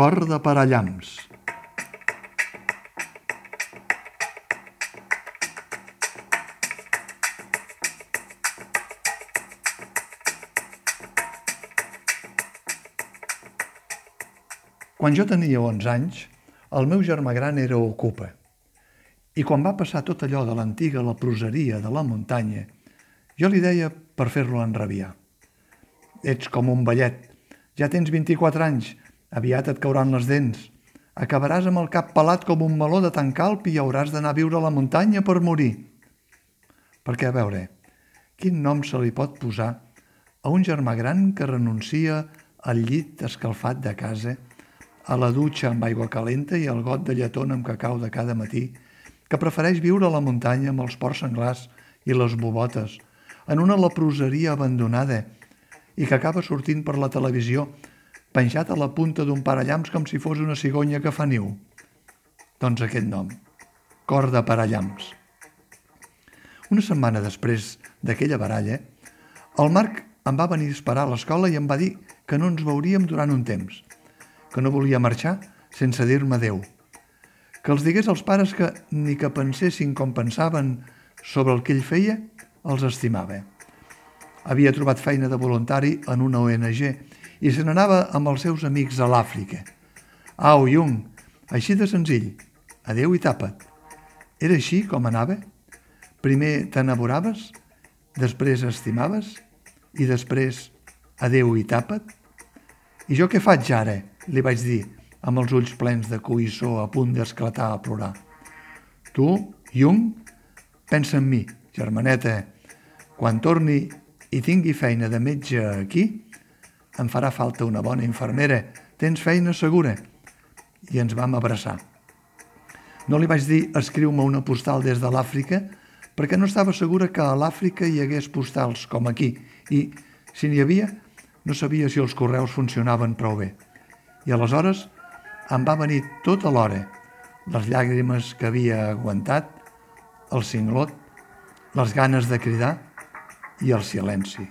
Cor de parallams. Quan jo tenia 11 anys, el meu germà gran era ocupa. I quan va passar tot allò de l'antiga la proseria de la muntanya, jo li deia per fer-lo enrabiar. Ets com un ballet, ja tens 24 anys, aviat et cauran les dents. Acabaràs amb el cap pelat com un meló de tan calp i hauràs d'anar a viure a la muntanya per morir. Perquè, a veure, quin nom se li pot posar a un germà gran que renuncia al llit escalfat de casa a la dutxa amb aigua calenta i al got de lletona amb cacau de cada matí, que prefereix viure a la muntanya amb els ports senglars i les bobotes, en una leproseria abandonada i que acaba sortint per la televisió penjat a la punta d'un parallams com si fos una cigonya que fa niu. Doncs aquest nom, Cor de Parallams. Una setmana després d'aquella baralla, el Marc em va venir a esperar a l'escola i em va dir que no ens veuríem durant un temps – que no volia marxar sense dir-me adeu. Que els digués als pares que ni que pensessin com pensaven sobre el que ell feia, els estimava. Havia trobat feina de voluntari en una ONG i se n'anava amb els seus amics a l'Àfrica. Au, Jung, així de senzill. Adeu i tapa't. Era així com anava? Primer t'enamoraves, després estimaves i després adeu i tapa't? I jo què faig ara? li vaig dir, amb els ulls plens de coïssó a punt d'esclatar a plorar. Tu, Jung, pensa en mi, germaneta. Quan torni i tingui feina de metge aquí, em farà falta una bona infermera. Tens feina segura? I ens vam abraçar. No li vaig dir escriu-me una postal des de l'Àfrica perquè no estava segura que a l'Àfrica hi hagués postals com aquí i, si n'hi havia, no sabia si els correus funcionaven prou bé. I aleshores em va venir tota l'hora les llàgrimes que havia aguantat, el cinglot, les ganes de cridar i el silenci.